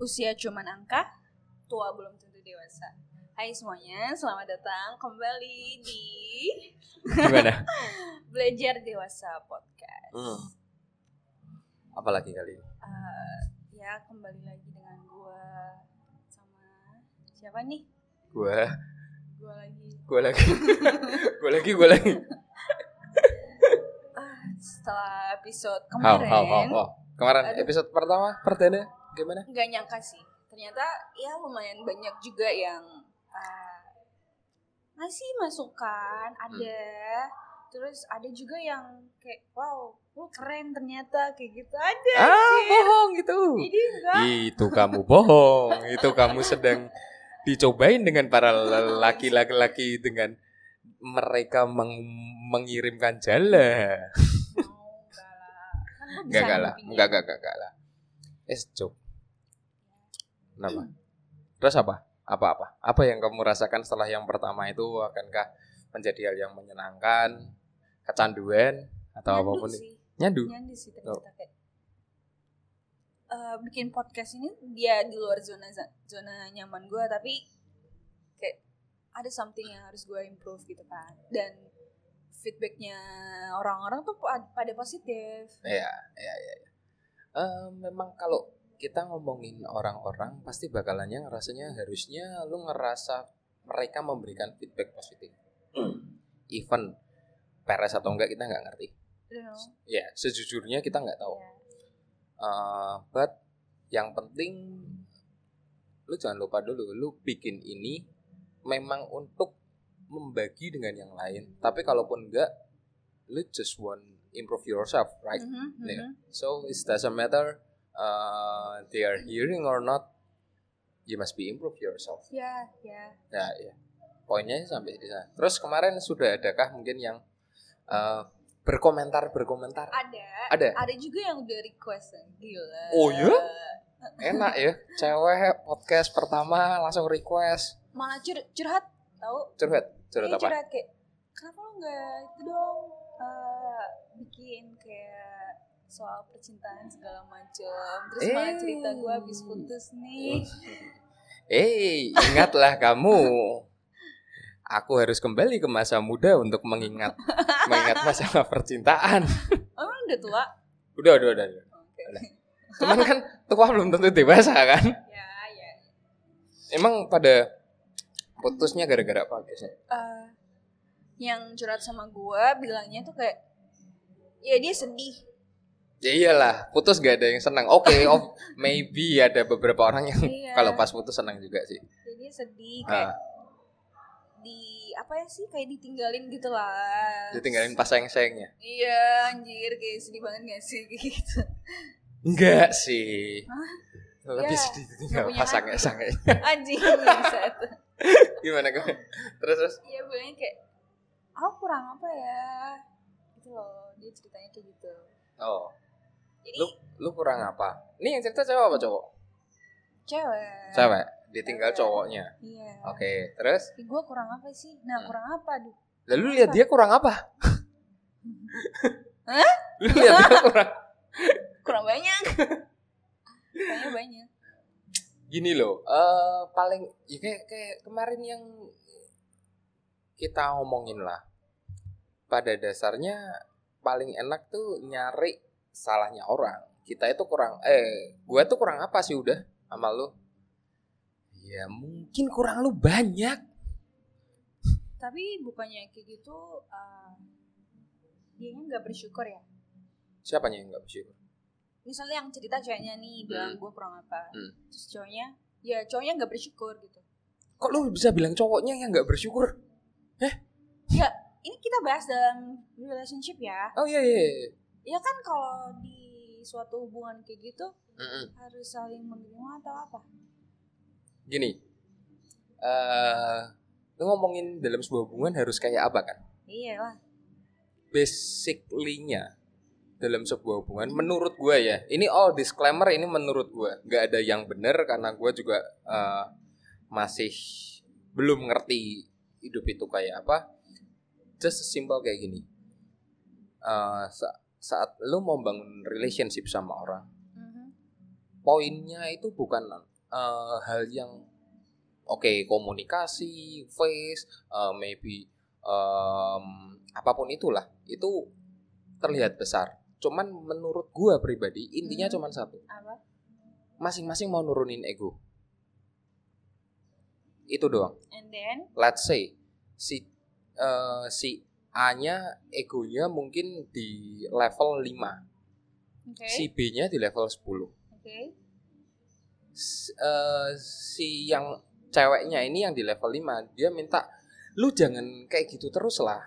Usia cuman angka, tua belum tentu dewasa. Hai semuanya, selamat datang kembali di Gimana? Belajar Dewasa Podcast. Hmm. Apalagi kali ini? Eh, ya kembali lagi dengan gua sama siapa nih? Gua, Gua lagi. gua lagi, gua lagi, gua lagi. Ah, setelah episode How, kemarin, how, how, how. Kemarin Aduh. episode pertama, perdana, gimana? nggak nyangka sih. Ternyata ya lumayan banyak juga yang uh, ngasih masukan, ada. Terus ada juga yang kayak wow, lu keren ternyata kayak gitu ada. Ah, anjir. bohong gitu. Jadi enggak. Itu kamu bohong. Itu kamu sedang dicobain dengan para laki-laki dengan mereka meng- mengirimkan jala. Mau enggak lah. Kan Enggak, enggak lah. nanggepin Enggak, dia. enggak, enggak, enggak lah. Es joke. Kenapa? Terus apa? Apa-apa? Apa yang kamu rasakan setelah yang pertama itu akankah menjadi hal yang menyenangkan, kecanduan atau Nyandu apa pun? sih. Nyandu. Nyandu sih ternyata kayak eh, bikin podcast ini dia di luar zona zona nyaman gue tapi kayak ada something yang harus gue improve gitu kan dan feedbacknya orang-orang tuh pa- pada positif Iya, iya, iya. Eh, memang kalau kita ngomongin orang-orang pasti bakalannya ngerasanya harusnya lu ngerasa mereka memberikan feedback positif. Even peres atau enggak kita nggak ngerti. Ya, sejujurnya kita nggak tahu. Ya. Eh, but yang penting lu jangan lupa dulu lu bikin ini memang untuk membagi dengan yang lain. Tapi kalaupun enggak lu just want improve yourself, right? Mhm, Yeah. mhm. So it doesn't matter uh, they are hearing or not. You must be improve yourself. ya ya Nah, ya. Poinnya sampai di sana. Terus kemarin sudah adakah mungkin yang uh, berkomentar berkomentar? ada Ada. ada juga yang udah request gila Oh, ya? Enak ya, cewek podcast pertama langsung request malah cur- curhat tahu curhat, curhat Kayak apa? curhat kayak kenapa lo nggak itu dong eh, bikin kayak soal percintaan segala macem terus malah Eh. cerita gue habis putus nih Eh, ingatlah kamu. Aku harus kembali ke masa muda untuk mengingat mengingat masalah percintaan. oh emang udah tua Udah, udah, udah. udah. oke Udah. Cuman kan tua belum tentu dewasa kan? ya ya Emang pada putusnya gara-gara apa biasanya? Eh, yang curhat sama gue bilangnya tuh kayak ya dia sedih Ya iyalah, putus gak ada yang senang. Oke, oh, maybe ada beberapa orang yang Iya. kalau pas putus senang juga sih. jadi sedih kayak Ah, di apa ya sih kayak ditinggalin gitu lah ditinggalin pas sayang-sayangnya. iya anjir kayak sedih banget gak sih gitu Enggak sih. Hah? Lebih Ya, sedih nggak tinggal punya pas sayang-sayangnya. anjing. Gimana gimana? Terus terus Iya bilangnya kayak aku kurang apa ya gitu loh dia ceritanya kayak gitu oh, jadi lu lu kurang apa? Ini yang cerita cewek apa cowok? cewek Cewek, ditinggal Cewek. cowoknya. iya Oke, terus gue kurang apa sih nah Hmm. kurang apa duh lalu lihat dia kurang apa? Hah? Lu lihat dia kurang kurang banyak kayaknya banyak gini loh eh paling ya kayak kayak kemarin yang kita ngomongin lah pada dasarnya paling enak tuh nyari salahnya orang kita itu kurang eh gue tuh kurang apa sih udah sama lu? Ya mungkin kurang lu banyak. Tapi bukannya kayak gitu uh, dia nggak bersyukur ya? Siapanya yang nggak bersyukur? Misalnya yang cerita ceweknya nih bilang Hmm. gue kurang apa. Hmm. terus cowoknya ya cowoknya nggak bersyukur gitu. Kok lu bisa bilang cowoknya yang nggak bersyukur? Ini kita bahas dalam relationship ya. Oh iya iya, iya. Ya kan kalau di suatu hubungan kayak gitu Mm-mm. harus saling menerima atau apa? Gini eh lu ngomongin dalam sebuah hubungan harus kayak apa kan? Iya lah. Basically-nya dalam sebuah hubungan menurut gue ya ini all disclaimer ini menurut gue nggak ada yang benar karena gue juga eh, masih belum ngerti hidup itu kayak apa. Just simple kayak gini. Eh, sa- saat lu mau bangun relationship sama orang Mhm. poinnya itu bukan eh, hal yang oke komunikasi, face, eh, maybe em, apa pun itulah itu terlihat besar. Cuman menurut gua pribadi intinya Hmm. cuman satu, Apa? masing-masing mau nurunin ego. Itu doang. And then Let's say si eh, si A-nya egonya mungkin di level 5, oke. si B-nya di level 10. Oke. S- eh, si yang ceweknya ini yang di level 5 dia minta lu jangan kayak gitu terus lah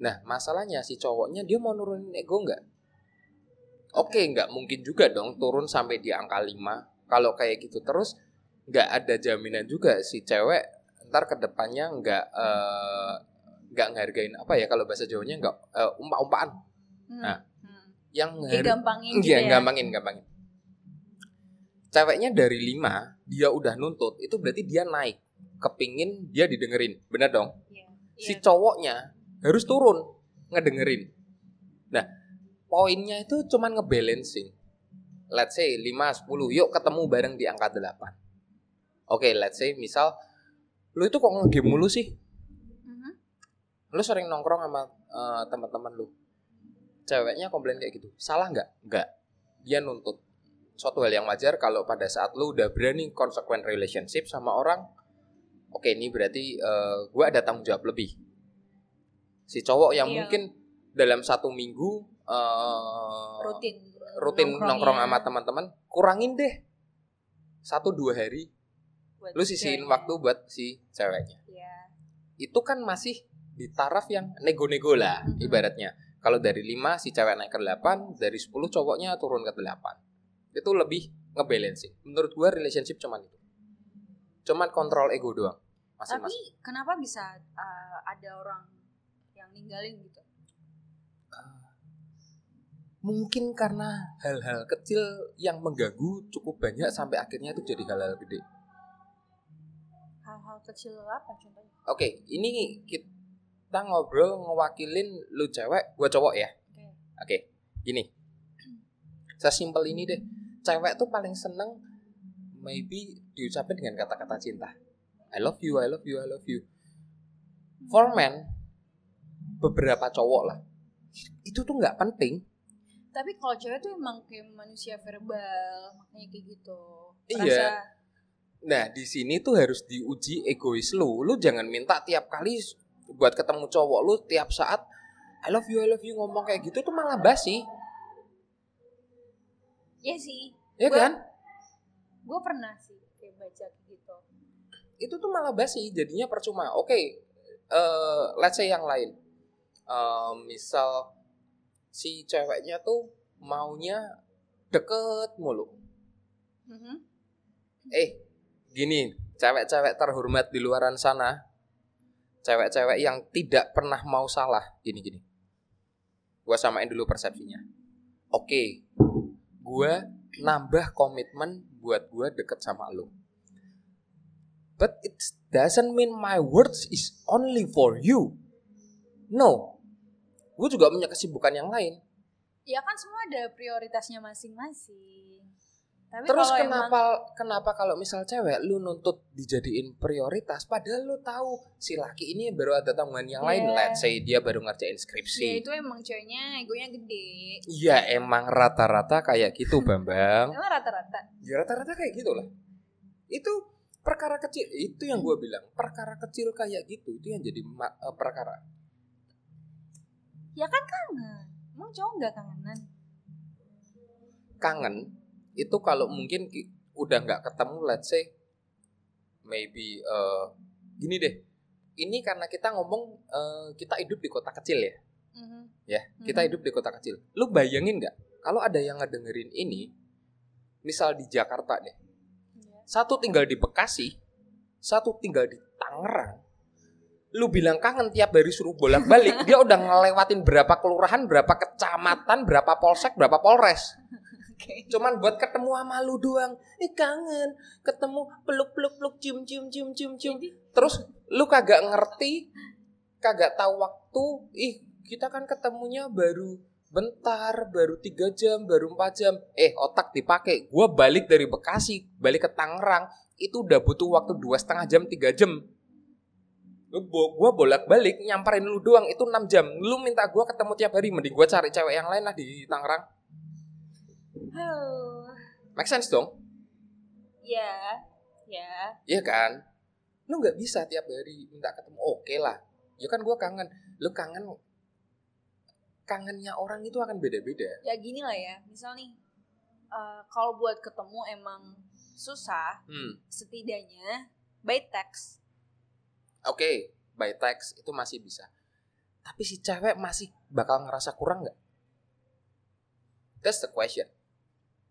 nah masalahnya si cowoknya dia mau nurunin ego nggak oke nggak mungkin juga dong turun sampai di angka 5 kalau kayak gitu terus nggak ada jaminan juga si cewek ntar ke depannya nggak eh, nggak ngehargain apa ya kalau bahasa jawanya nggak eh, umpa-umpaan Hmm. Nah, Hmm. yang ngehar- gampangin gitu Iya, ya. gampangin, gampangin. Ceweknya dari 5, dia udah nuntut, itu berarti dia naik. Kepingin dia didengerin. Bener dong? Iya. Si cowoknya harus turun, ngedengerin. Nah, poinnya itu cuman ngebalancing. Let's say 5, 10, yuk ketemu bareng di angka 8. Oke, let's say misal, lu itu kok nge-game mulu sih? Lu sering nongkrong sama eh, teman-teman lu. Ceweknya komplain kayak gitu. Salah nggak? Nggak. Dia nuntut. Suatu hal yang wajar kalau pada saat lu udah berani consequent relationship sama orang, oke ini berarti gue ada tanggung jawab lebih. Si cowok yang Iya. mungkin dalam satu minggu eh, rutin rutin nongkrong nongkrongnya sama teman-teman, kurangin deh satu dua hari. buat Lu sisihin ceweknya. waktu buat si ceweknya Iya. itu kan masih di taraf yang nego-nego lah Mhm. ibaratnya. Kalau dari 5 si cewek naik ke 8, dari 10 cowoknya turun ke 8. Itu lebih ngebalancing. Menurut gua relationship cuman itu. Cuman kontrol ego doang. Tapi Masing-masing. kenapa bisa uh, ada orang yang ninggalin gitu? Mungkin karena hal-hal kecil yang mengganggu cukup banyak sampai akhirnya itu jadi hal-hal gede. Hal-hal kecil apa contohnya? Oke, ini kita ngobrol ngewakilin lu cewek, gua cowok ya. Oke. Oke, gini. Sesimpel ini deh. Cewek tuh paling seneng maybe diucapin dengan kata-kata cinta. I love you, I love you, I love you. For men, beberapa cowok lah. Itu tuh nggak penting. Tapi kalau cewek tuh emang kayak manusia verbal, makanya kayak gitu. Iya. Rasa- Nah, di sini tuh harus diuji egois lu. Lu jangan minta tiap kali buat ketemu cowok lu tiap saat I love you, I love you ngomong kayak gitu tuh malah basi. Iya sih. Ya Gua- kan? Gue pernah sih kayak baca gitu. itu tuh malah basi jadinya percuma oke eh let's say yang lain Eh, misal si ceweknya tuh maunya deket mulu Mhm. eh gini cewek-cewek terhormat di luaran sana cewek-cewek yang tidak pernah mau salah gini gini. Gua samain dulu persepsinya. Oke gua nambah komitmen buat gua deket sama lo but it doesn't mean my words is only for you. No. Gue juga punya kesibukan yang lain. Ya kan semua ada prioritasnya masing-masing. Tapi Terus kalau kenapa emang, kenapa kalau misal cewek lu nuntut dijadiin prioritas padahal lu tahu si laki ini baru ada tanggungan yang lain Iya. let's say dia baru ngerjain ya skripsi. itu emang ceweknya egonya gede. Iya emang rata-rata kayak gitu Bambang. Emang rata-rata. ya rata-rata kayak gitu lah. Itu perkara kecil itu yang gue bilang perkara kecil kayak gitu itu yang jadi eh, perkara. Ya kan kangen. Emang cowok nggak kangenan? Kangen itu kalau mungkin ki- udah nggak ketemu let's say maybe eh, gini deh. Ini karena kita ngomong eh, kita hidup di kota kecil ya. Mhm. ya kita Mhm. hidup di kota kecil lu bayangin nggak kalau ada yang ngedengerin ini misal di Jakarta deh Iya. satu tinggal di Bekasi satu tinggal di Tangerang lu bilang kangen tiap hari suruh bolak-balik dia udah ngelewatin berapa kelurahan berapa kecamatan berapa polsek berapa polres Oke. cuman buat ketemu sama lu doang. Eh kangen. Ketemu peluk peluk peluk cium cium cium cium cium. Terus lu kagak ngerti kagak tahu waktu ih kita kan ketemunya baru bentar baru tiga jam baru empat jam. Eh otak dipakai. Gue balik dari Bekasi balik ke Tangerang itu udah butuh waktu dua setengah jam tiga jam. Gue bolak balik nyamperin lu doang itu enam jam. Lu minta gue ketemu tiap hari mending gue cari cewek yang lain lah di Tangerang Oh, make sense dong ya, ya. Iya kan lu nggak bisa tiap hari minta ketemu oke lah ya kan gue kangen lu kangen kangennya orang itu akan beda-beda Ya gini lah ya, misal nih, eh, kalau buat ketemu emang susah, hmm. setidaknya by text. Oke, by text itu masih bisa. Tapi si cewek masih bakal ngerasa kurang nggak? That's the question.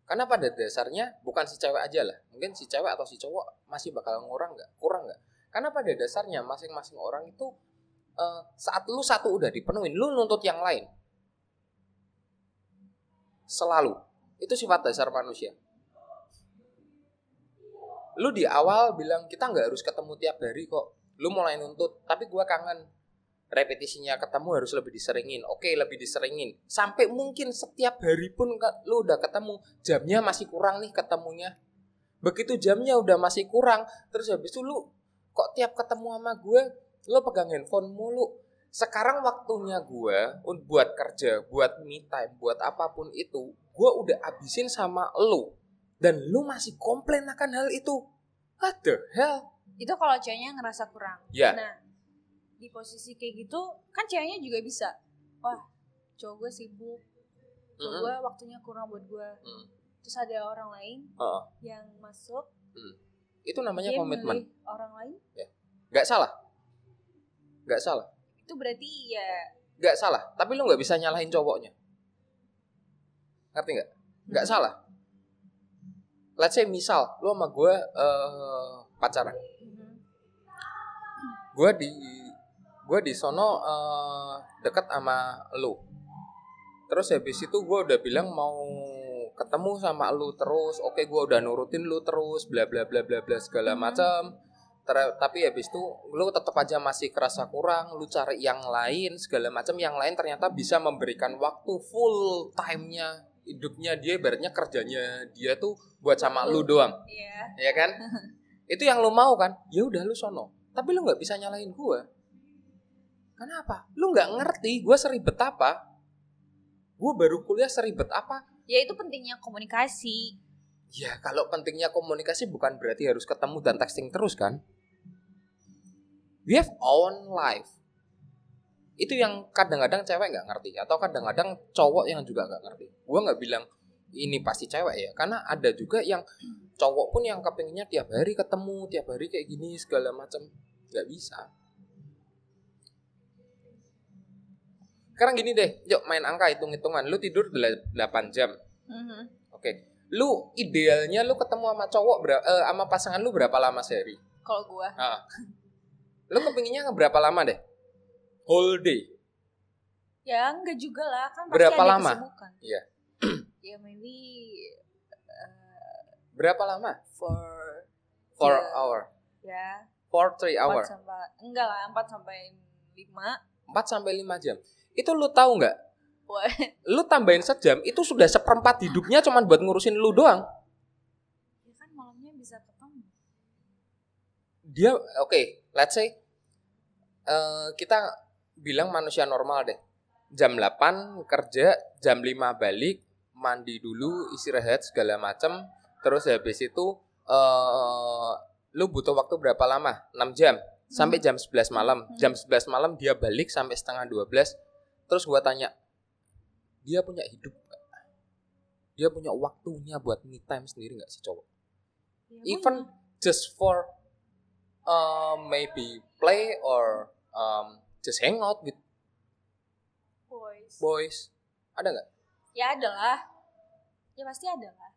Karena pada dasarnya bukan si cewek aja lah. Mungkin si cewek atau si cowok masih bakal ngurang nggak? Kurang nggak? Karena pada dasarnya masing-masing orang itu eh, saat lu satu udah dipenuhin, lu nuntut yang lain. Selalu. Itu sifat dasar manusia. Lu di awal bilang kita nggak harus ketemu tiap hari kok lu mulai nuntut tapi gua kangen repetisinya ketemu harus lebih diseringin. Oke lebih diseringin. Sampai mungkin setiap hari pun lu udah ketemu jamnya masih kurang nih ketemunya. Begitu jamnya udah masih kurang terus habis itu lu kok tiap ketemu sama gue lu pegang handphone mulu. Sekarang waktunya gue buat kerja buat me time buat apa pun itu gue udah abisin sama lu. Dan lu masih komplain akan hal itu. What the hell? Itu kalau ceweknya ngerasa kurang. ya Nah, di posisi kayak gitu, kan ceweknya juga bisa. Wah, cowok gue sibuk. Cowok gue waktunya kurang buat gue. Mm. Terus ada orang lain Heeh. yang masuk, itu namanya dia komitmen orang lain. nggak salah nggak salah Itu berarti ya nggak salah tapi lu nggak bisa nyalahin cowoknya ngerti nggak nggak Hmm. salah let's say misal lu sama gue eh, pacaran mhm. gue di gue di sono eh, deket sama lu. Terus habis itu gue udah bilang mau ketemu sama lu terus. Oke gue udah nurutin lu terus bla bla bla bla bla segala Mhm. macam tapi habis itu lu tetap aja masih kerasa kurang lu cari yang lain segala macam yang lain ternyata bisa memberikan waktu full time-nya hidupnya dia ibaratnya kerjanya dia tuh buat sama lu doang. Iya. ya kan? Itu yang lu mau kan? Ya udah lu sono. Tapi lu nggak bisa nyalahin gua kenapa? Lu nggak ngerti gua seribet apa? Gua baru kuliah seribet apa? Ya itu pentingnya komunikasi. ya kalau pentingnya komunikasi bukan berarti harus ketemu dan texting terus kan? We have own life. Itu yang kadang-kadang cewek nggak ngerti atau kadang-kadang cowok yang juga nggak ngerti. Gua nggak bilang ini pasti cewek ya karena ada juga yang cowok pun yang kepinginnya tiap hari ketemu tiap hari kayak gini segala macam. Nggak bisa sekarang gini deh yuk main angka hitung-hitungan. Lu tidur 8 jam. Mhm. oke lu idealnya lu ketemu sama cowok berapa sama pasangan lu berapa lama sehari Kalau gue, ah. lu kepinginnya berapa lama deh? Whole day. Ya enggak juga lah. Kan pasti Berapa ada lama? kesibukan. Iya. ya maybe uh, berapa lama? for four Iya. hour. Ya. For three 4 hour. sampai enggak lah 4 sampai 5 4 sampai 5 jam itu lu tahu nggak? Lu tambahin sejam itu sudah seperempat hidupnya cuman buat ngurusin lu doang. Ya kan malamnya bisa ketemu. Dia oke let's say eh, kita bilang manusia normal deh. Jam 8 kerja jam 5 balik mandi dulu istirahat segala macem. Terus habis itu eh lu butuh waktu berapa lama? 6 jam. Sampai jam 11 malam. Hmm. jam 11 malam dia balik sampai setengah 12 terus gua tanya dia punya hidup nggak? dia punya waktunya buat me time sendiri nggak sih cowok? Ya, even mana? just for um, maybe play or um, just hang out with boys. boys. Ada nggak? Ya ada lah. Ya pasti ada lah.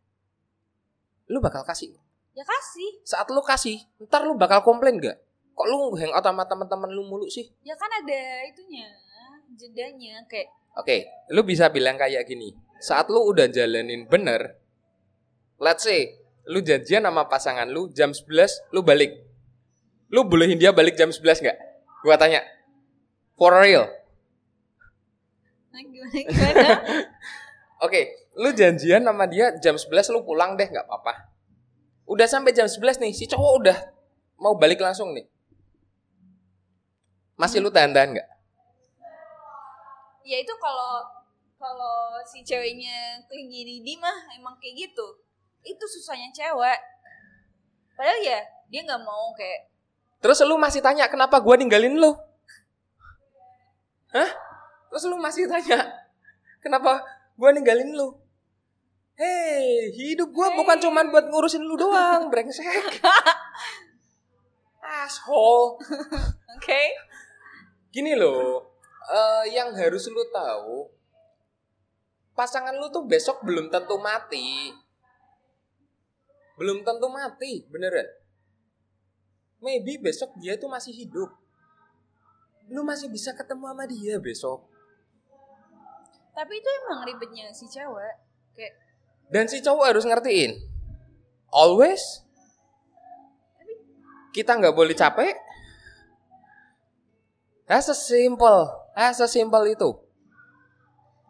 Lu bakal kasih ya kasih. Saat lu kasih ntar lu bakal komplain nggak? Kok lu hang out sama teman-teman lu mulu sih? Ya kan ada itunya jedanya kayak oke lu bisa bilang kayak gini saat lu udah jalanin bener let's say lu janjian sama pasangan lu jam 11 lu balik lu bolehin dia balik jam 11 nggak gua tanya for real Nah, gimana gimana? Oke, lu janjian sama dia jam 11 lu pulang deh nggak apa-apa. Udah sampai jam 11 nih, si cowok udah mau balik langsung nih. Masih lu tahan-tahan nggak? Ya itu kalau kalau si ceweknya clingy needy mah emang kayak gitu. Itu susahnya cewek. Padahal ya dia nggak mau kayak Terus lu masih tanya kenapa gua ninggalin lu? Hah? Terus lu masih tanya kenapa gua ninggalin lu? Hei, hidup gua bukan Hey. cuman buat ngurusin lu doang, brengsek. Asshole. oke. Gini loh, eh, yang harus lu tahu, pasangan lu tuh besok belum tentu mati. Belum tentu mati, beneran. Maybe besok dia tuh masih hidup. Lu masih bisa ketemu sama dia besok. Tapi itu emang ribetnya si cewek. Kayak Dan si cowok harus ngertiin. Always. Kita nggak boleh capek. That's a simple. That's a simple itu.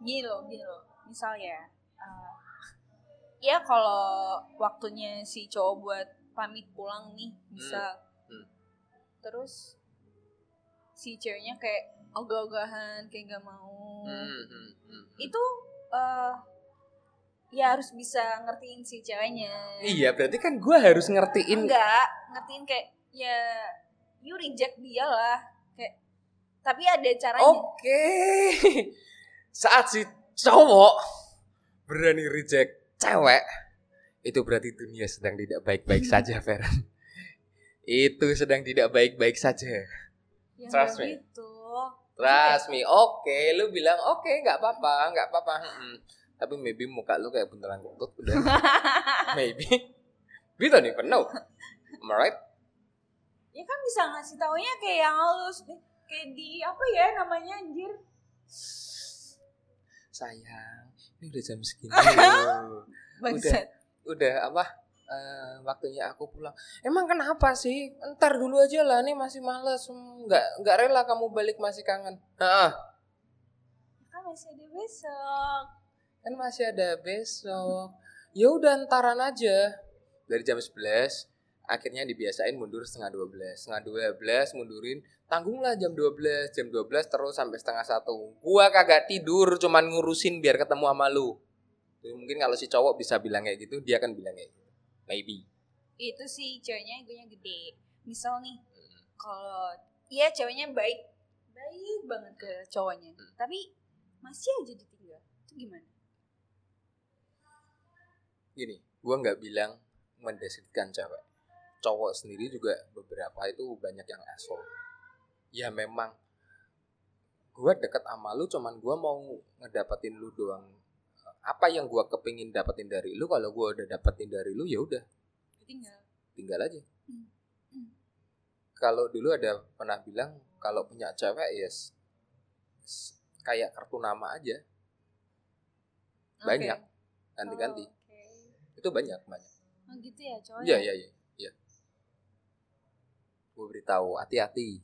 gini loh, gini loh. Misalnya, uh, ya kalau waktunya si cowok buat pamit pulang nih, bisa. Hmm. Terus si ceweknya kayak ogah-ogahan, kayak gak mau. Hmm, hmm, hmm. Itu uh, ya harus bisa ngertiin si ceweknya. Iya, berarti kan gue harus ngertiin. Enggak, ngertiin kayak ya you reject dia lah. Tapi ada caranya. Oke. Saat si cowok berani reject cewek, itu berarti dunia sedang tidak baik-baik saja, Feren. Itu sedang tidak baik-baik saja. Ya trust me. gitu. Trust me. Oke, lu bilang oke, nggak apa-apa, nggak apa-apa. Mm-mm. Tapi maybe muka lu kayak beneran kentut udah. maybe. We don't even know. Am I right? ya kan bisa ngasih taunya kayak yang halus kayak di apa ya namanya anjir? Sayang, ini udah jam segini. loh. bangsat. udah apa eh, waktunya aku pulang. Emang kenapa sih? Ntar dulu aja lah nih masih males. Nggak nggak rela kamu balik masih kangen. Heeh, kan masih ada besok. Kan masih ada besok. Ya udah ntaran aja. Dari jam 11 akhirnya dibiasain mundur setengah 12 setengah 12 mundurin tanggunglah jam 12 jam 12 terus sampai setengah satu. Gua kagak tidur cuman ngurusin biar ketemu sama lu. Jadi mungkin kalau si cowok bisa bilang kayak gitu dia akan bilang kayak gitu. Maybe. Itu sih ceweknya egonya gede. Misal nih kalau iya ceweknya baik baik banget ke cowoknya. Hmm. tapi masih aja ditinggal. Itu gimana? Gini gua nggak bilang mendeskripsikan cewek cowok sendiri juga beberapa itu banyak yang asshole. Ya memang. Gua deket sama lu cuman gua mau ngedapetin lu doang. Apa yang gua kepingin dapetin dari lu kalau gua udah dapetin dari lu ya udah. Ditinggal tinggal aja. Hmm. Hmm. kalau dulu ada pernah bilang kalau punya cewek ya s- s- kayak kartu nama aja. Banyak. Ganti-ganti. Oh, oke. itu banyak banyak. Oh gitu ya cowok Iya iya iya. Gue beritahu hati-hati.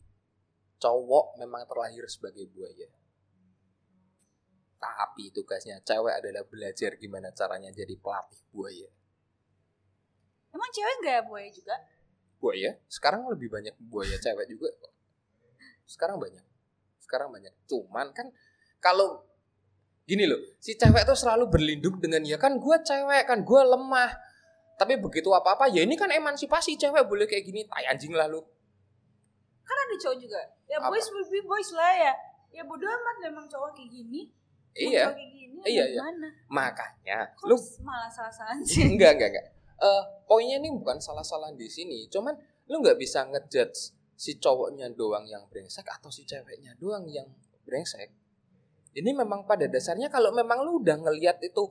Cowok memang terlahir sebagai buaya. Tapi tugasnya cewek adalah belajar gimana caranya jadi pelatih buaya. emang cewek nggak buaya juga Buaya? Sekarang lebih banyak buaya cewek juga kok. Sekarang banyak. Sekarang banyak. Cuman kan kalau gini loh, si cewek tuh selalu berlindung dengan ya kan gue cewek kan gue lemah. Tapi begitu apa-apa ya ini kan emansipasi cewek boleh kayak gini. Tai anjing lah lu. Kan ada cowok juga ya Apa? boys will be boys lah ya ya bodo amat emang cowok kayak gini Iya. kayak gini Iya, iya. Makanya kok lu malah salah-salahan sih enggak enggak enggak. Eh poinnya ini bukan salah-salah di sini, cuman lu nggak bisa ngejudge si cowoknya doang yang brengsek atau si ceweknya doang yang brengsek. Ini memang pada dasarnya kalau memang lu udah ngelihat itu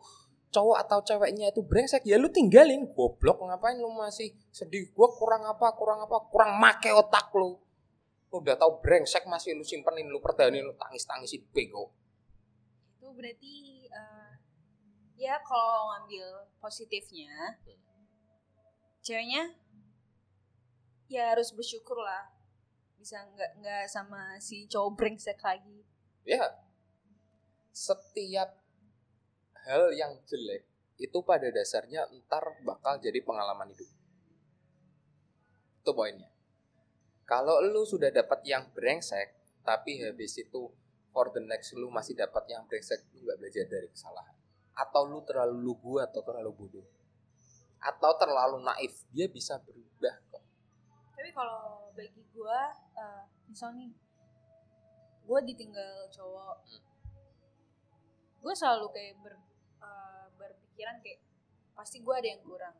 cowok atau ceweknya itu brengsek ya lu tinggalin goblok ngapain lu masih sedih gua kurang apa kurang apa kurang make otak lu Lu udah tahu brengsek masih lu simpenin lu pertahanin lu tangis tangisin bego itu berarti eh, ya kalau ngambil positifnya ceweknya ya harus bersyukur lah bisa nggak nggak sama si cowok brengsek lagi ya setiap hal yang jelek itu pada dasarnya ntar bakal jadi pengalaman hidup. Itu poinnya. Kalau lu sudah dapat yang brengsek, tapi habis itu for the next lu masih dapat yang brengsek, lu nggak belajar dari kesalahan. Atau lu terlalu lugu atau terlalu bodoh. Atau terlalu naif, dia bisa berubah kok. Tapi kalau bagi gue, uh, misal nih, gue ditinggal cowok, Hmm. gue selalu kayak ber, uh, berpikiran kayak pasti gue ada yang kurang.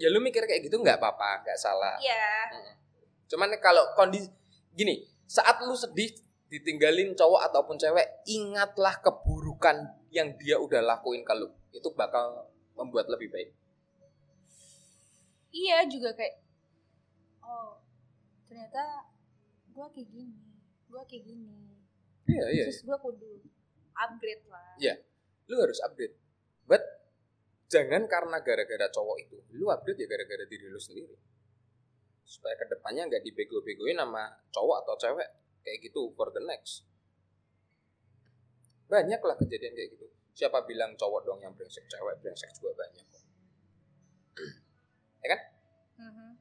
Ya lu mikir kayak gitu nggak apa-apa, nggak salah. Iya. Mm. Cuman kalau kondisi gini, saat lu sedih ditinggalin cowok ataupun cewek, ingatlah keburukan yang dia udah lakuin ke lu. Itu bakal membuat lebih baik. Iya juga kayak, oh ternyata gue kayak gini, gue kayak gini. Iya, iya. Terus gue kudu upgrade lah. Iya. Lu harus upgrade. But jangan karena gara-gara cowok itu, lu upgrade ya gara-gara diri lu sendiri. Supaya ke depannya nggak dibego-begoin sama cowok atau cewek kayak gitu for the next. Banyak lah kejadian kayak gitu. Siapa bilang cowok dong yang brengsek, cewek brengsek juga banyak kok. Mhm.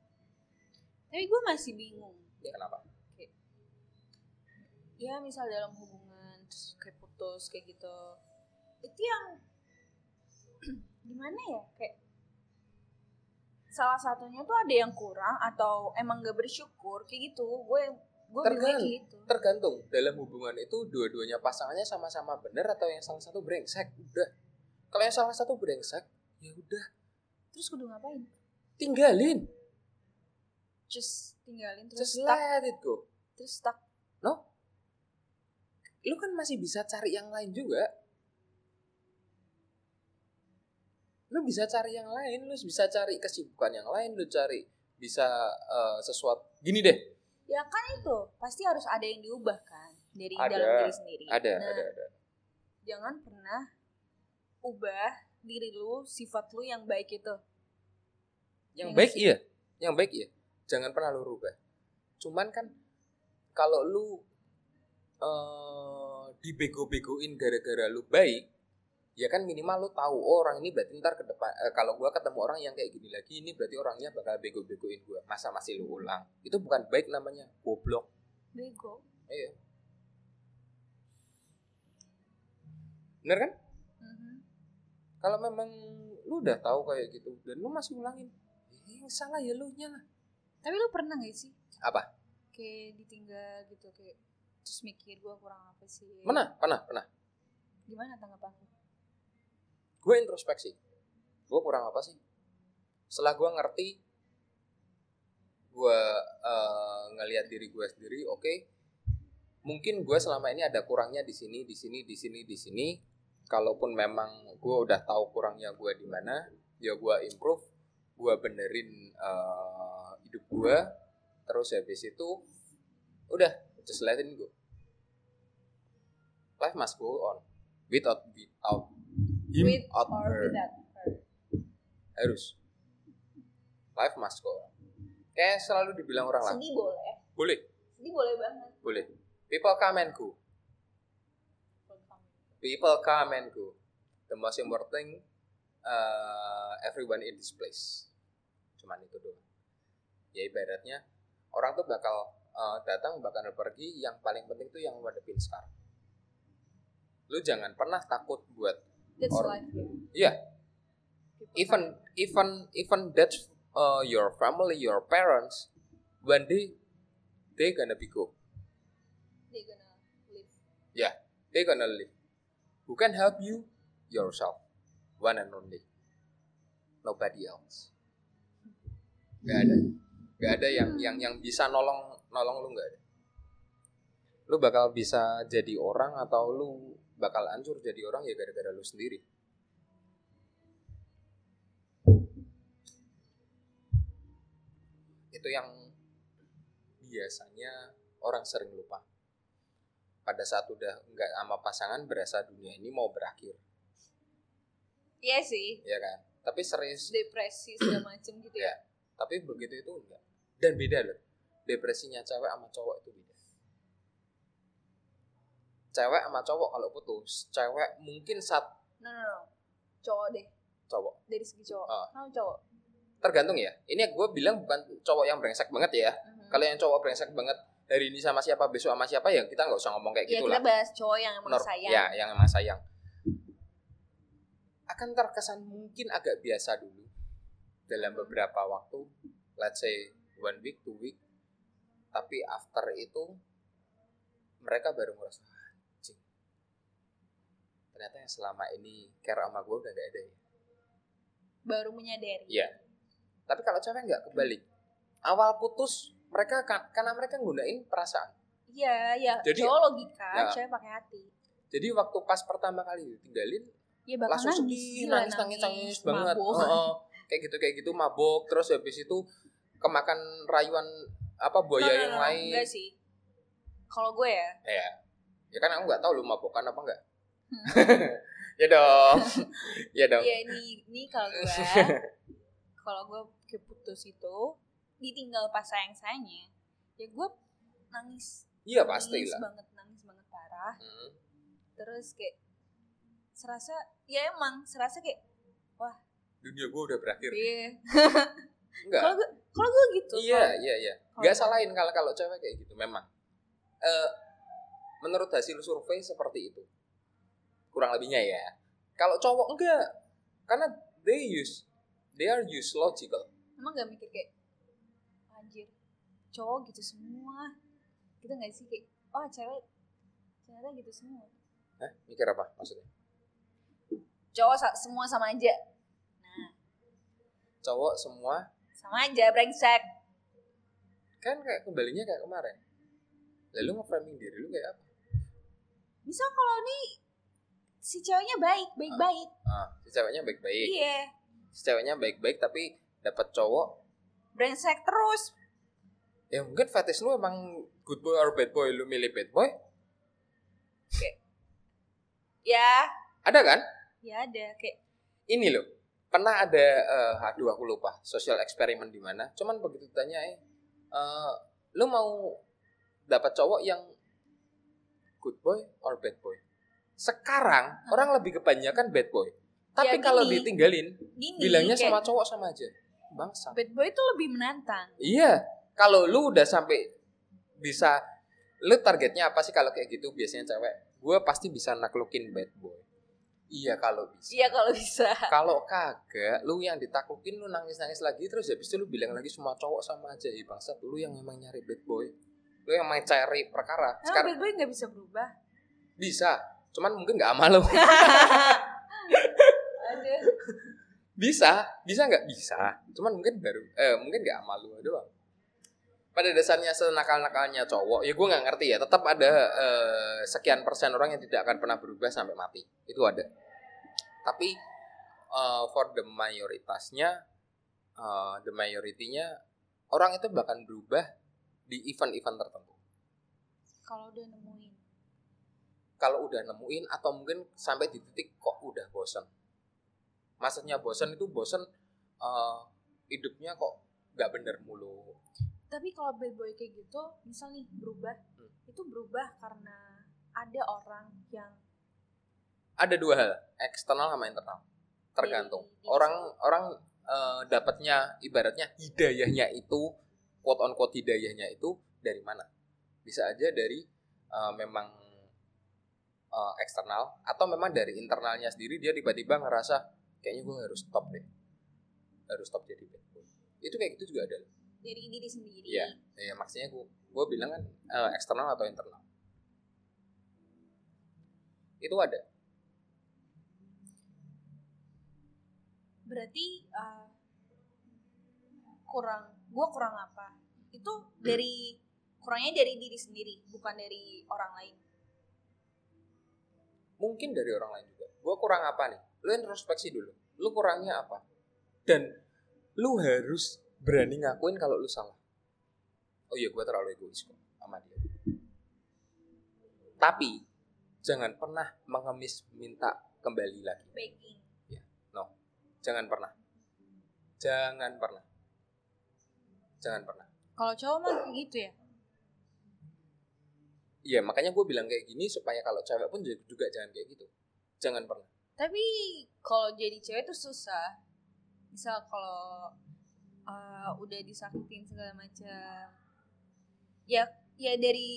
Tapi gue masih bingung. Kenapa? Ya misal dalam hubungan terus kayak putus kayak gitu, itu yang gimana ya kayak salah satunya tuh ada yang kurang atau emang gak bersyukur kayak gitu. Gue gue kayak gitu. Tergantung dalam hubungan itu dua-duanya pasangannya sama-sama benar atau yang salah satu brengsek. Udah. Kalau yang salah satu brengsek, ya udah Terus kudu ngapain? tinggalin. Just tinggalin terus Just stuck, let it go. terus stuck. No? Lu kan masih bisa cari yang lain juga. Lu bisa cari yang lain, lu bisa cari kesibukan yang lain, lu cari bisa eh, sesuatu. Gini deh, Ya kan itu pasti harus ada yang diubah kan dari Ada, dalam diri sendiri. ada, Nah, ada, ada. jangan pernah ubah diri lu, sifat lu yang baik itu. Yang Ya baik sih? iya, yang baik iya. Jangan pernah lu rubah. Cuman kan kalau lu eh dibego-begoin gara-gara lu baik, ya kan minimal lu tahu oh, orang ini berarti ntar ke depan eh, kalau gua ketemu orang yang kayak gini lagi ini berarti orangnya bakal bego-begoin gua. Masa masih lu ulang? Itu bukan baik namanya, goblok. Bego. Iya. Bener kan? Mhm. Kalau memang lu udah tahu kayak gitu dan lu masih ulangin, eh, yang salah ya lu nya lah. Tapi lu pernah gak sih Apa? kayak ditinggal gitu kayak terus mikir gua kurang apa sih? Pernah, pernah, pernah. Gimana tanggapan lu? Gue introspeksi. Gue kurang apa sih? Setelah gue ngerti gue eh, ngelihat diri gue sendiri oke mungkin gue selama ini ada kurangnya di sini di sini di sini di sini. Kalaupun memang gue udah tahu kurangnya gue di mana ya gue improve gue benerin eh, hidup gue terus habis itu udah just let it go. Life must go on without without him With or her without her? harus. Life must go on. Kayak selalu dibilang orang lah. Sedih boleh. boleh. Sedih boleh banget. boleh. People come and go. People come and go. The most important thing uh, everyone in this place. Cuman itu doang. Ya ibaratnya orang tuh bakal uh, datang bakal pergi yang paling penting tuh yang ngadepin sekarang. Lu jangan pernah takut buat That's Or- life. People even even even that uh, your family your parents one day they gonna be go. They gonna live. they gonna live. Who can help you? Yourself. One and only. Nobody else. Nggak ada. Nggak ada yang yang yang bisa nolong nolong lu nggak ada. Lu bakal bisa jadi orang atau lu bakal hancur jadi orang ya gara-gara lu sendiri. Itu yang biasanya orang sering lupa. Pada saat udah nggak sama pasangan berasa dunia ini mau berakhir. Iya sih. ya kan? Tapi serius. Depresi segala macem gitu ya. Ya. tapi begitu itu enggak. Dan beda loh. Depresinya cewek sama cowok itu beda cewek sama cowok kalau putus. Cewek mungkin saat no no no. Cowok deh. Cowok. Dari segi cowok. Ah. kamu cowok? Tergantung ya. Ini gue bilang bukan cowok yang brengsek banget ya. Mhm. kalau yang cowok brengsek banget hari ini sama siapa besok sama siapa ya kita nggak usah ngomong kayak ya gitu kita lah. bahas cowok yang emang Nor- sayang. ya yang emang sayang. Akan terkesan mungkin agak biasa dulu. Dalam Hmm. beberapa waktu let's say one week two week tapi after itu mereka baru merasa ternyata yang selama ini care sama gue udah gak ada ya. Baru menyadari. Iya. tapi kalau cewek nggak kebalik awal putus mereka kan karena mereka nggunain perasaan. Iya ya Jadi- cowok logika Ya. cewek pakai hati. Jadi waktu pas pertama kali ditinggalin ya bakal langsung nangis sedih gila, nangis nangis nangis banget. mabuk. Heeh. kayak gitu kayak gitu mabok terus habis itu kemakan rayuan apa buaya no, yang no, lain. enggak sih. Kalau gue ya. Ya ya kan aku nggak tahu lu mabokan apa enggak. ya dong. Ya dong. Ya ini ini kalau gue kalau gue keputus itu ditinggal pas sayang sayangnya ya gue nangis. Iya nangis pasti lah banget nangis banget parah. Hmm. terus kayak serasa ya emang serasa kayak dunia gue udah berakhir iya. Enggak. Kalau gue kalau gue gitu. Iya iya iya. Kalau- nggak salahin kalau kalau cewek kayak gitu memang. Eh menurut hasil survei seperti itu kurang lebihnya ya. Kalau cowok enggak karena they use they are use logical. Emang gak mikir kayak anjir cowok gitu semua. Gitu gak sih kayak oh cewek ternyata gitu semua. Hah? mikir apa maksudnya? Cowok sa- semua sama aja. Nah. Cowok semua? Sama aja brengsek. Kan kayak kembalinya kayak kemarin. Lalu nge-framing diri lu kayak apa? Misal kalau nih si ceweknya baik baik baik ah, si ceweknya baik-baik. Iya. Si ceweknya baik-baik tapi dapat cowok brengsek terus. Ya mungkin fetish lu emang good boy or bad boy? Lu milih bad boy? Ya. Ada kan? Ya ada. Kayak ini loh pernah ada eh aduh aku lupa sosial eksperimen di mana. Cuman begitu ditanya eh eh, lu mau dapat cowok yang good boy or bad boy sekarang orang lebih kebanyakan bad boy. Tapi Ya, kalau ditinggalin gini bilangnya kayak sama cowok sama aja. Bangsa. Bad boy itu lebih menantang. Iya. Kalau lu udah sampai bisa lu targetnya apa sih kalau kayak gitu? Biasanya cewek. Gue pasti bisa naklukin bad boy. Iya kalau bisa. Iya kalau bisa. Kalau kagak lu yang ditaklukin lu nangis nangis lagi terus habis itu lu bilang lagi semua cowok sama aja. Ya bangsat lu yang emang nyari bad boy. Lu yang main cari perkara. Sekarang bad boy nggak bisa berubah? Bisa cuman mungkin nggak sama lu ada bisa bisa nggak? Bisa. Cuman mungkin baru eh mungkin nggak sama lu doang. Pada dasarnya senakal nakalnya cowok ya gue nggak ngerti ya tetap ada eh, sekian persen orang yang tidak akan pernah berubah sampai mati. Itu ada. Tapi eh, for the mayoritasnya eh, the majority-nya orang itu bahkan berubah di event-event tertentu. Kalau udah nemuin kalau udah nemuin atau mungkin sampai di titik kok udah bosen. Maksudnya bosen itu bosen eh, hidupnya kok nggak bener mulu. Tapi kalau bad boy kayak gitu misal nih berubah. Hmm. itu berubah karena ada orang yang ada dua hal eksternal sama internal. Tergantung. Dari- orang orang eh, dapatnya ibaratnya hidayahnya itu quote on quote hidayahnya itu dari mana? Bisa aja dari eh, memang eh, eksternal atau memang dari internalnya sendiri dia tiba-tiba ngerasa kayaknya gue harus stop deh. Harus stop jadi bad boy. Itu kayak gitu juga ada. Dari diri sendiri. Iya. ya maksudnya gue gue bilang kan eh, eksternal atau internal? Itu ada. Berarti uh, kurang gua kurang apa? Itu dari kurangnya dari diri sendiri bukan dari orang lain mungkin dari orang lain juga. Gue kurang apa nih? Lu introspeksi dulu. Lu kurangnya apa? Dan lu harus berani ngakuin kalau lu salah. Oh iya gue terlalu egois kok sama dia. Tapi jangan pernah mengemis minta kembali lagi. Begging. Jangan pernah. Jangan pernah. Jangan pernah. Kalau cowok mah kayak gitu ya Iya makanya gue bilang kayak gini supaya kalau cewek pun juga, juga jangan kayak gitu. Jangan pernah. Tapi kalau jadi cewek tuh susah. Misal kalau uh, udah disakitin segala macam. Ya ya dari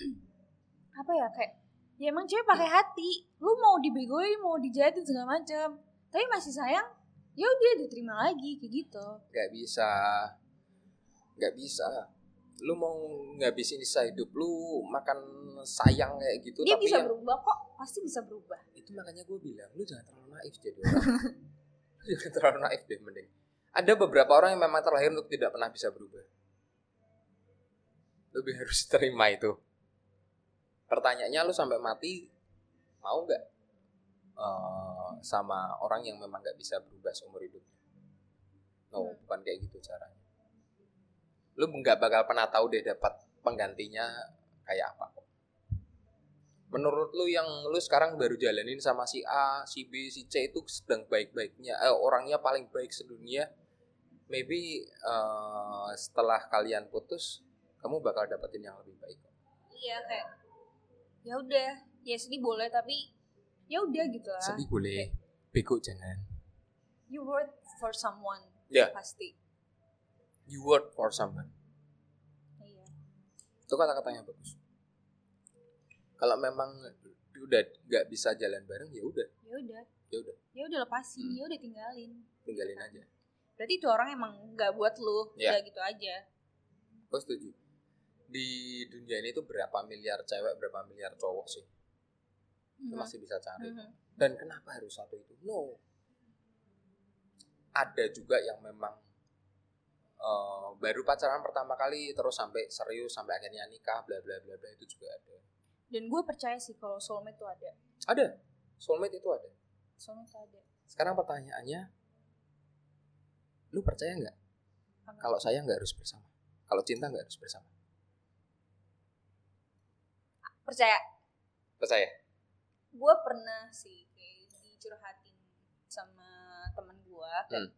apa ya kayak ya emang cewek pakai hati. Lu mau dibegoin, mau dijahatin segala macam. Tapi masih sayang, ya udah diterima lagi kayak gitu. Gak bisa. Gak bisa. Lu mau ngabisin sisa hidup lu makan sayang kayak gitu Dia tapi bisa yang- berubah kok, pasti bisa berubah. itu makanya gue bilang lu jangan terlalu naif jadi orang. Lu jangan terlalu naif deh mending. Ada beberapa orang yang memang terlahir untuk tidak pernah bisa berubah. Lebih harus terima itu. Pertanyaannya lu sampai mati mau nggak eh, sama orang yang memang nggak bisa berubah seumur hidupnya no Hmm. bukan kayak gitu caranya lu nggak bakal pernah tahu deh dapat penggantinya kayak apa kok menurut lu yang lu sekarang baru jalanin sama si A, si B, si C itu sedang baik-baiknya, eh, orangnya paling baik sedunia, maybe eh, setelah kalian putus, kamu bakal dapetin yang lebih baik. Iya kayak ya udah, ya sedih boleh tapi ya udah gitu lah. Sedih boleh, bego jangan. You worth for someone. Ya. Pasti. You work for someone. Iya. Itu kata-katanya bagus. Kalau memang udah nggak bisa jalan bareng, ya udah, Ya udah. ya udah, Ya udah lepasin, Hmm. ya udah tinggalin. tinggalin aja. Berarti itu orang emang nggak buat lu, Ya. ya gitu aja. Gue setuju. Di dunia ini tuh berapa miliar cewek, berapa miliar cowok sih? Mhm. masih bisa cari. Mhm. Dan kenapa harus satu itu? No. Ada juga yang memang eh, baru pacaran pertama kali terus sampai serius sampai akhirnya nikah bla bla bla bla itu juga ada. Dan gue percaya sih kalau soulmate tuh ada. Ada. Soulmate itu ada. Soulmate ada. Sekarang pertanyaannya lu percaya nggak kalau saya nggak harus bersama? Kalau cinta nggak harus bersama? Percaya. Percaya? Gue pernah sih kayak dicurhatin sama teman gue. Hmm.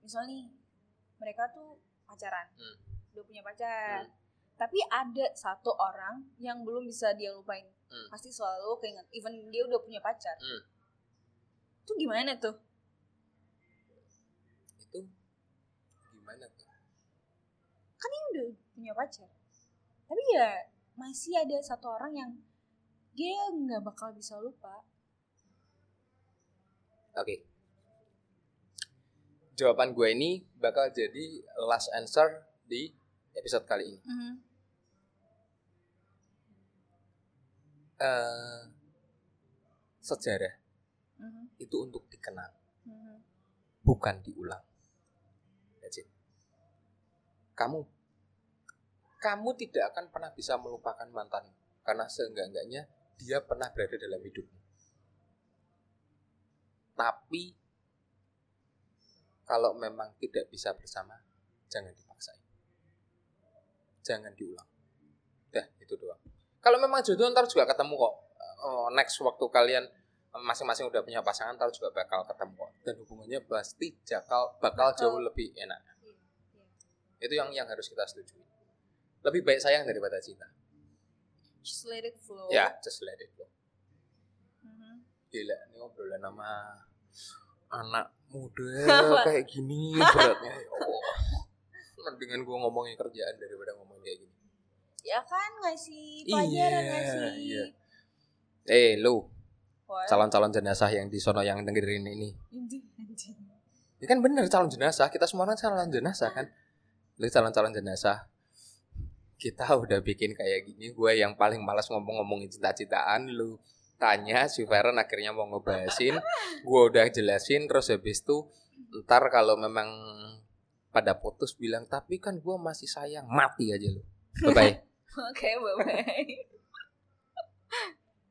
Misalnya nih, mereka tuh pacaran. Hmm. Udah punya pacar. Hmm. Tapi ada satu orang yang belum bisa dia lupain. Hmm. Pasti selalu keinget. Even dia udah punya pacar. Hmm. Itu gimana tuh? Itu gimana tuh? Dia udah punya pacar. Tapi ya masih ada satu orang yang dia nggak bakal bisa lupa. Oke. Jawaban gue ini bakal jadi last answer di episode kali ini. Eh, sejarah Mhm. itu untuk dikenang, Mhm. bukan diulang. That's it. Kamu, kamu tidak akan pernah bisa melupakan mantan karena seenggak-enggaknya dia pernah berada dalam hidupmu. Tapi kalau memang tidak bisa bersama, jangan dipaksain. Jangan diulang. Dah, itu doang. Kalau memang jodoh ntar juga ketemu kok. Oh, next waktu kalian masing-masing udah punya pasangan ntar juga bakal ketemu kok. Dan hubungannya pasti jakal bakal Bakal. jauh lebih enak. Iya, iya. Itu yang yang harus kita setujui. Lebih baik sayang daripada cinta. Just let it flow. Ya, just let it go. Mhm. Gila, ini obrolan sama anak muda kayak gini beratnya. Ya Allah. Mendingan gue ngomongin kerjaan daripada ngomongin kayak gini. Ya kan ngasih pelajaran Iya, ngasih. iya. Eh, lu calon-calon jenazah yang di sono yang dengerin ini. Anjing. Ya kan bener calon jenazah, kita semua kan calon jenazah kan. Lu calon-calon jenazah. Kita udah bikin kayak gini, gue yang paling malas ngomong-ngomongin cinta-cintaan, lu tanya si Feren akhirnya mau ngebahasin, gue udah jelasin, terus habis itu ntar kalau memang pada putus bilang tapi kan gue masih sayang. Mati aja lu. Bye bye Oke, bye-bye.